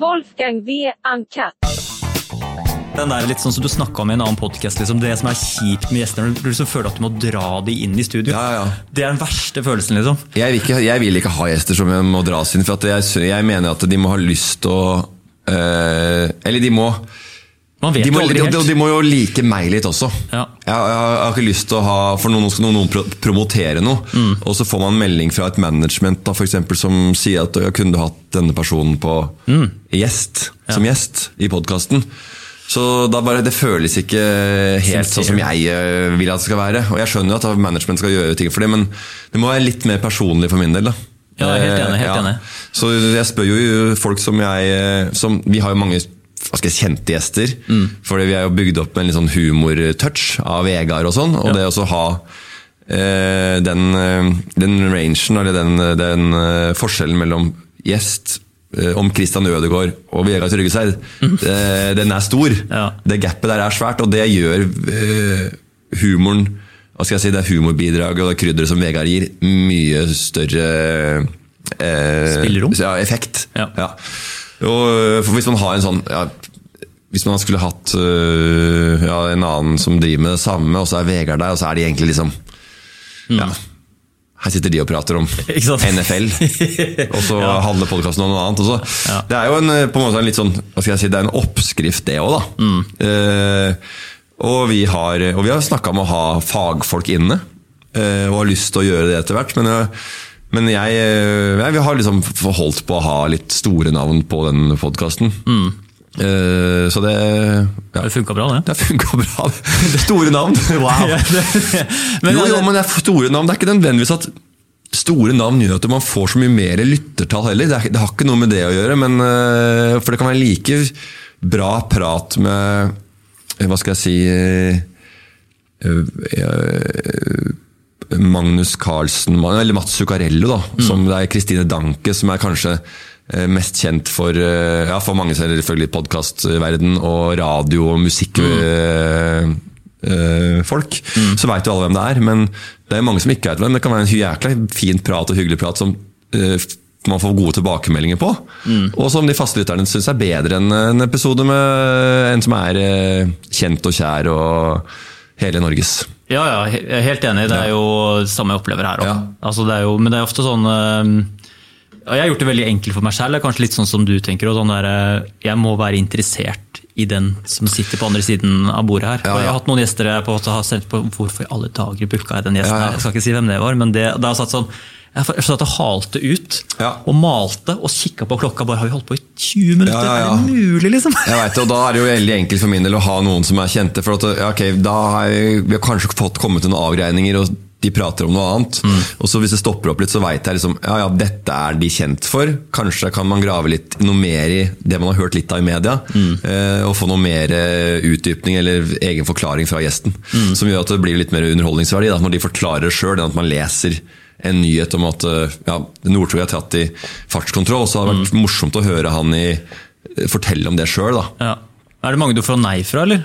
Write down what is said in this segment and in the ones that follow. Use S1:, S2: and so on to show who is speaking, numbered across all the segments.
S1: Wolfgang V. Uncut.
S2: Den der litt sånn som du snakka om i en annen podcast, liksom, Det som er kjipt med gjestene, du liksom føler at du må dra de inn i studio.
S3: Ja, ja.
S2: Det er den verste følelsen, liksom.
S3: Jeg vil, ikke, jeg vil ikke ha gjester som må dras inn, for at jeg, jeg mener at de må ha lyst til å øh, Eller de må de må, de, de, de må jo like meg litt også.
S2: Ja.
S3: Jeg, jeg, jeg har ikke lyst til å ha For noen skal noen noen promotere noe,
S2: Mm.
S3: og så får man melding fra et management da, for eksempel, som sier at jeg kunne du hatt denne personen på
S2: Mm.
S3: gjest, som gjest i podkasten. Så da bare, Det føles ikke helt sånn som jeg eh, vil at det skal være. Og Jeg skjønner jo at management skal gjøre ting for det, men det må være litt mer personlig for min del. da.
S2: Ja, helt enig, helt
S3: Eh,
S2: enig.
S3: Så jeg spør jo folk som jeg eh, som, Vi har jo mange hva skal jeg, kjente gjester.
S2: Mm.
S3: Fordi vi er jo bygd opp med en litt sånn humortouch av Vegard og sånn. Og det å ha eh, den, eh, den rangen, eller den, den eh, forskjellen mellom gjest eh, om Christian Ødegaard og Vegard Tryggeseid, eh, den er stor.
S2: Mm. Ja.
S3: Det gapet der er svært, og det gjør humoren hva skal jeg si, Det er humorbidraget og det krydderet som Vegard gir, mye større eh,
S2: Spillerom?
S3: Ja, effekt.
S2: Ja.
S3: Og, eh, hvis man har en sånn ja, Hvis man skulle hatt øh, ja, en annen som driver med det samme, og så er Vegard der, og så er de egentlig liksom ja, Her sitter de og prater om
S2: Mm.
S3: NFL, og så
S2: Ja.
S3: handler podkasten om noe annet.
S2: Ja.
S3: Det er jo en, på en måte en litt sånn Hva skal jeg si, det er en oppskrift, det òg, da.
S2: Mm.
S3: Uh, og vi har, og vi har snakka om å ha fagfolk inne, uh, og har lyst til å gjøre det etter hvert. Men, uh, men jeg, jeg vi har liksom holdt på å ha litt store navn på den podkasten. Så det ja.
S2: Det funka bra, det.
S3: Det funka bra. Store navn! Wow!
S2: Men,
S3: jo, jo, men det er store navn. Det er ikke nødvendigvis at store navn gjør at man får så mye mer lyttertall heller. Det, er, det har ikke noe med det å gjøre. Men, uh, for det kan være like bra prat med øh, Hva skal jeg si uh, Magnus Carlsen, eller Mats Zuccarello, da, som det er Kristine Danke, som er kanskje eh, mest kjent for, eh, ja, for mange selvfølgelig podkastverden og radio- og musikkfolk. folk Så veit jo alle hvem det er, men det er mange som ikke vet hvem. Det kan være en jækla fin prat og hyggelig prat som øh, man får gode tilbakemeldinger på. Og som de faste lytterne syns er bedre enn en episode med en som er øh, kjent og kjær og hele Norges.
S2: Ja, ja, jeg er helt enig. Det er jo det samme jeg opplever her òg.
S3: Ja.
S2: Altså, men det er ofte sånn øh, Jeg har gjort det veldig enkelt for meg selv. Det er kanskje litt sånn som du tenker. Sånn der, øh, jeg må være interessert i den som sitter på andre siden av bordet her.
S3: Ja,
S2: ja. jeg har hatt noen gjester jeg på har sendt på hvorfor i alle dager booka jeg den gjesten. Her? Jeg skal ikke si hvem det var, men det, det har satt sånn jeg satt og halte ut
S3: Ja.
S2: og malte og kikka på klokka. bare Har vi holdt på i 20 minutter?
S3: Ja, ja.
S2: Er det mulig, liksom?
S3: Jeg vet, og Da er det jo veldig enkelt for min del å ha noen som er kjente. for at, ja, ok, Da har jeg, vi har kanskje fått kommet til noen avgreininger, og de prater om noe annet. Og så Hvis det stopper opp litt, så veit jeg liksom, ja, ja, dette er de kjent for. Kanskje kan man grave litt noe mer i det man har hørt litt av i media. Mm. og få noe mer eh, utdypning eller egen forklaring fra gjesten. Som gjør at det blir litt mer underholdningsverdi da, når de forklarer sjøl, enn at man leser en nyhet om at eh, ja, Nordtog er tatt i fartskontroll. Så har det vært morsomt å høre han i, fortelle om det sjøl.
S2: Ja. Er det mange du får nei fra, eller?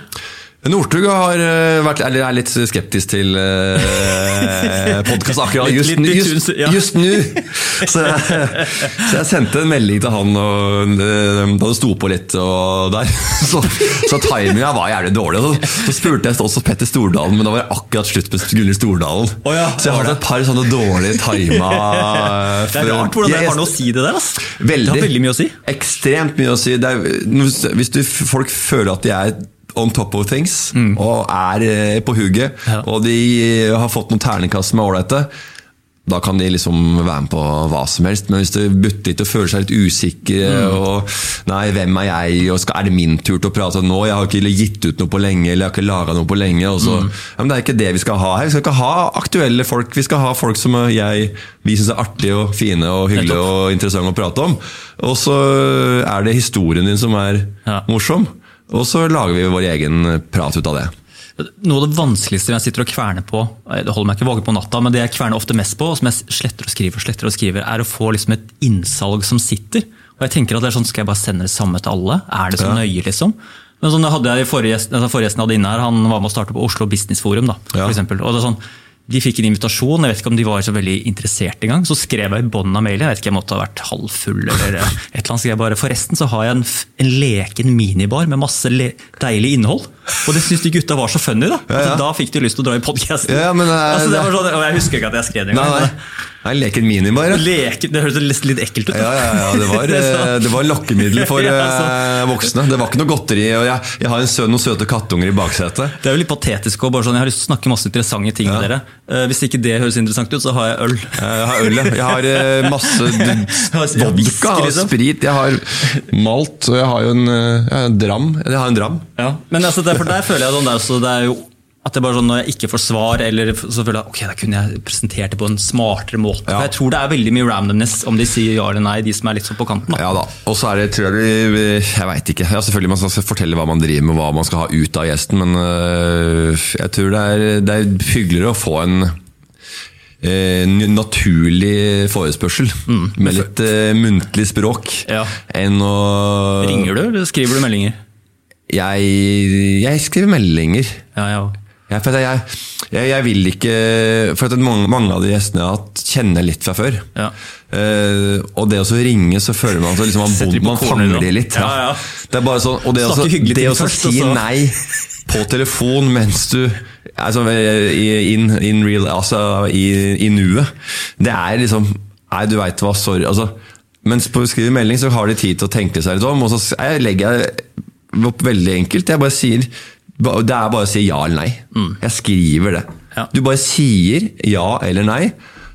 S3: Northug har eh, er litt skeptisk til eh, podkast akkurat just, just, just nå. Så, så jeg sendte en melding til han og, eh, da det sto på litt og der. Så, så timinga var jævlig dårlig. Så, så spurte jeg også Petter Stordalen, men da var det akkurat slutt med Gunnhild Stordalen.
S2: Oh ja,
S3: så jeg har et par sånne dårlige tima
S2: Det er rart hvordan det har noe å si, det der. Altså.
S3: Veldig.
S2: Det har veldig mye å si.
S3: Ekstremt mye å si. Er, hvis du, folk føler at de er on top of things og er eh, på hugget,
S2: Mm. Ja.
S3: og de eh, har fått noen terningkast er ålreite, da kan de liksom være med på hva som helst. Men hvis det butter litt og føler seg litt usikre
S2: Mm.
S3: og Nei, hvem er jeg? Og skal, er det min tur til å prate nå? Jeg har ikke gitt ut noe på lenge, eller jeg har ikke laget noe på lenge. Og så,
S2: Mm.
S3: ja, men det er ikke det vi skal ha her. Vi skal ikke ha aktuelle folk. Vi skal ha folk som jeg, vi syns er artige og fine og hyggelige og interessante å prate om. Og så er det historien din som er
S2: Ja.
S3: morsom. Og så lager vi vår egen prat ut av det.
S2: Noe av det vanskeligste jeg sitter og kverner på, det holder meg ikke våken på natta, men det jeg kverner ofte mest på, og som jeg sletter og skriver og sletter og skriver, er å få liksom et innsalg som sitter. Og jeg tenker at det er sånn, Skal jeg bare sende det samme til alle? Er det så nøye, liksom? Men sånn, hadde jeg i forrige, altså, forrige gjesten jeg hadde inne her, Han var med å starte på Oslo Business Forum. da, for
S3: Ja.
S2: eksempel. Og det er sånn, De fikk en invitasjon, jeg vet ikke om de var så veldig interessert engang. Så skrev jeg i bånn av mailen, jeg vet ikke, jeg måtte ha vært halvfull eller et eller annet. Så jeg bare, Forresten så har jeg en, en leken minibar med masse le deilig innhold. Og det syntes de gutta var så funny, da.
S3: Ja, ja.
S2: Så da fikk de lyst til å dra i podkasten.
S3: Ja, men, eh,
S2: altså, det
S3: det-
S2: var sånn, og jeg husker ikke at jeg skrev det
S3: Nei,
S2: engang.
S3: nei. Nei, leken minibar, ja.
S2: Leken, det hørtes litt, ekkelt ut. da.
S3: Ja, ja, ja, det var,
S2: Det
S3: eh, det var lokkemiddel for eh, voksne. Det var ikke noe godteri. og Jeg, jeg har en sø, noen søte kattunger i baksetet.
S2: Det er jo litt patetisk. Og bare sånn, jeg har lyst til å snakke masse interessante ting med dere. Hvis ikke det høres interessant ut, så har jeg øl.
S3: Jeg har øl, jeg har masse vodka og
S2: liksom.
S3: sprit. Jeg har malt, og jeg har jo en, jeg har en dram. Jeg har en dram.
S2: Ja. Men altså, derfor, der føler jeg sånn der, så det er jo at det bare sånn Når jeg ikke får svar, eller så føler jeg ok, da kunne jeg presentert det på en smartere måte.
S3: Ja.
S2: For Jeg tror det er veldig mye randomness om de sier ja eller nei, de som er litt sånn på kanten. da.
S3: Ja da. Og så er det, tror jeg Jeg veit ikke. Ja, selvfølgelig Man skal fortelle hva man driver med, hva man skal ha ut av gjesten, men øh, jeg tror det er, det er hyggeligere å få en øh, naturlig forespørsel med litt øh, muntlig språk
S2: Mm. Ja.
S3: enn å
S2: Ringer du, eller skriver du meldinger?
S3: Jeg, jeg skriver meldinger.
S2: Ja, ja.
S3: Jeg, for jeg, jeg, jeg vil ikke For mange, mange av de gjestene jeg har hatt, kjenner litt fra før.
S2: Ja.
S3: Uh, og det å så ringe, så føler man at liksom man, bond, man fanger
S2: da.
S3: de litt.
S2: Ja, ja.
S3: Det er bare sånn, og det, å så-
S2: Snakke hyggelig
S3: det å så
S2: først,
S3: si
S2: også.
S3: nei på telefon mens du altså, in, in real, altså i, i nuet, det er liksom Nei, du veit hva, sorry. Altså, mens på å skrive melding så har de tid til å tenke seg litt om, og så legger jeg opp veldig enkelt. Jeg bare sier Det er bare å si ja eller nei. Jeg skriver det.
S2: Ja.
S3: Du bare sier ja eller nei.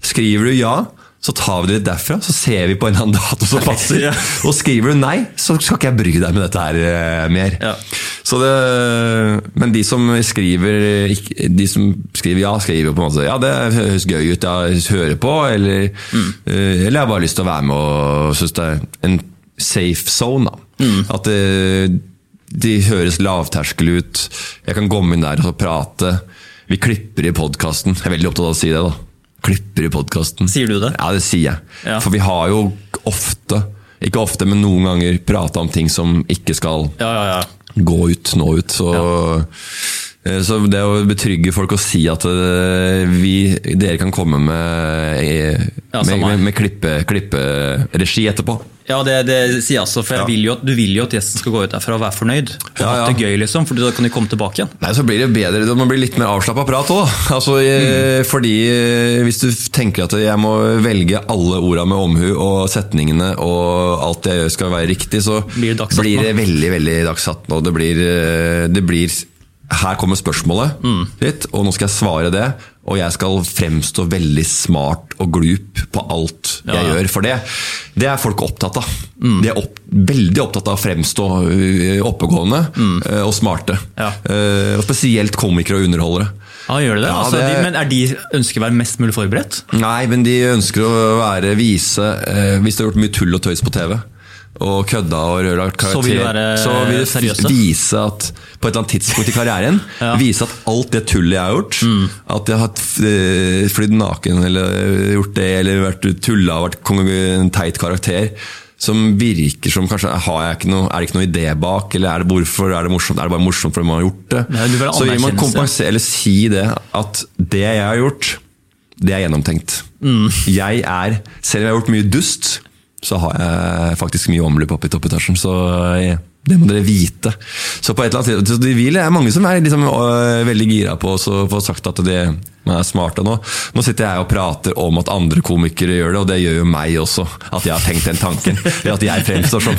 S3: Skriver du ja, så tar vi det litt derfra, så ser vi på en eller annen dato som passer.
S2: Ja.
S3: Og skriver du nei, så skal ikke jeg bry deg med dette her eh, mer.
S2: Ja.
S3: Så det, men de som skriver De som skriver ja, skriver på en måte Ja, det høres gøy ut, jeg hører på, eller, mm. eller jeg har bare lyst til å være med og synes det er en safe zone. Da. At det, de høres lavterskel ut. Jeg kan komme inn der og prate. Vi klipper i podkasten. Jeg er veldig opptatt av å si det. da Klipper i podkasten.
S2: Sier du det?
S3: Ja, det sier jeg.
S2: Ja.
S3: For vi har jo ofte, ikke ofte, men noen ganger prata om ting som ikke skal
S2: Ja, ja, ja.
S3: gå ut, nå ut. Så, eh, så det å betrygge folk og si at eh, vi, dere kan komme med, eh, med, med, med klippe- klipperegi etterpå.
S2: Ja, det, det sier jeg også, for jeg
S3: Ja.
S2: vil jo du vil jo at gjesten skal gå ut derfra og være fornøyd. Og
S3: Ja, ja.
S2: det gøy, liksom, for da kan de komme tilbake igjen.
S3: Nei, så blir det bedre, det må bli litt mer avslappa prat òg. Altså, mm. Fordi eh, hvis du tenker at jeg må velge alle orda med omhu, og setningene og alt jeg gjør skal være riktig, så
S2: Blir det
S3: blir det veldig veldig dagsatt Og det blir, eh, det blir Her kommer spørsmålet ditt, og nå skal jeg svare det. Og jeg skal fremstå veldig smart og glup på alt jeg
S2: Ja, ja.
S3: gjør. For det, det er folk opptatt av. De er opp, veldig opptatt av å fremstå oppegående mm. og smarte.
S2: Ja.
S3: Eh, og spesielt komikere og underholdere.
S2: Ja, gjør de det?
S3: Ja,
S2: altså,
S3: det-
S2: De, men er de ønsker å være mest mulig forberedt?
S3: Nei, men de ønsker å være vise eh, Hvis de har gjort mye tull og tøys på TV, og kødda og røra karakter,
S2: Så vil de være
S3: så vil
S2: det
S3: vise at på et eller annet tidspunkt i karrieren
S2: Ja. Mm.
S3: Vise at alt det tullet jeg har gjort, at jeg har eh, flydd naken eller gjort det, eller vært tulla og vært en teit karakter som virker som kanskje har jeg ikke noe, Er det ikke noe idé bak, eller er det hvorfor er det morsomt? Er det bare morsomt fordi man har gjort det?
S2: Nei, det
S3: så vil man kompensere, eller si det at det jeg har gjort, det er gjennomtenkt.
S2: Mm.
S3: Jeg er, selv om jeg har gjort mye dust, så har jeg faktisk mye omløp oppe i toppetasjen. Så det må dere vite. Så på et eller annet tidspunkt, det er mange som er liksom, øh, veldig gira på å få sagt at de er smarte nå. Nå sitter jeg og prater om at andre komikere gjør det, og det gjør jo meg også. At jeg har tenkt den tanken. Det at jeg fremstår som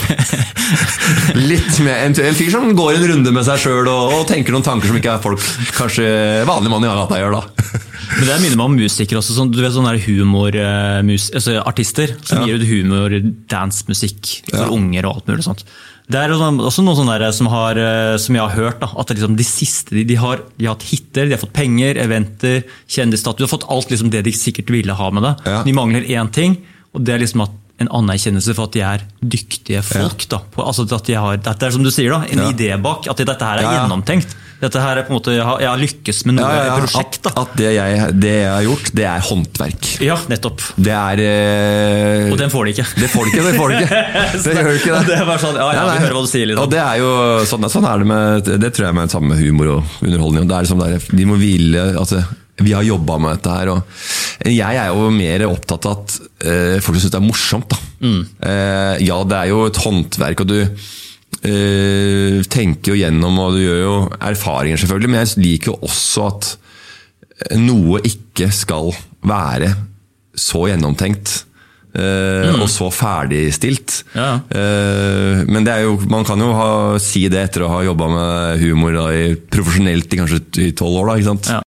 S3: litt mer en, en fyr som går en runde med seg sjøl og, og tenker noen tanker som ikke er folk kanskje vanlig mann i gata gjør, da.
S2: Men det minner meg om musikere også. Sånn, du vet sånne humorartister altså artister som
S3: Ja.
S2: gir ut humor, dancemusikk for
S3: Ja.
S2: unger og alt mulig sånt. Det er også noen sånne som, har, eh, som jeg har hørt, da, at liksom de siste de, de, har, de har hatt hiter, de har fått penger, eventer, kjendisstatus, de har fått alt liksom det de sikkert ville ha med det.
S3: Ja.
S2: De mangler én ting, og det er liksom at en anerkjennelse for at de er dyktige folk. Da, på, altså at de har, Dette er som du sier, da, en
S3: Ja.
S2: idé bak. At dette her er
S3: Ja, ja.
S2: gjennomtenkt. Dette her er på en måte, Jeg har, jeg har lykkes med noe,
S3: Ja, ja, ja.
S2: et prosjekt.
S3: At,
S2: da.
S3: at det, jeg, det jeg har gjort, det er håndverk.
S2: Ja, nettopp.
S3: Det er eh,
S2: Og den får de ikke.
S3: Det får de ikke, det får de ikke. Det gjør de ikke det.
S2: Det er bare sånn, ja, ja, vi hører hva du sier, liksom.
S3: Og det er jo, sånn, sånn er det med Det tror jeg er med samme humor og underholdning. Det er liksom der, de må hvile at det, vi har jobba med dette her. Og jeg er jo mer opptatt av at uh, folk syns det er morsomt. Da. Eh, ja, det er jo et håndverk, og du uh, tenker jo gjennom, og du gjør jo erfaringer, selvfølgelig, men jeg liker jo også at noe ikke skal være så gjennomtenkt. Mm. Og så ferdigstilt.
S2: Ja.
S3: Men det er jo, man kan jo ha, si det etter å ha jobba med humor da, i, profesjonelt i kanskje tolv år. Da, ikke sant?
S2: Ja.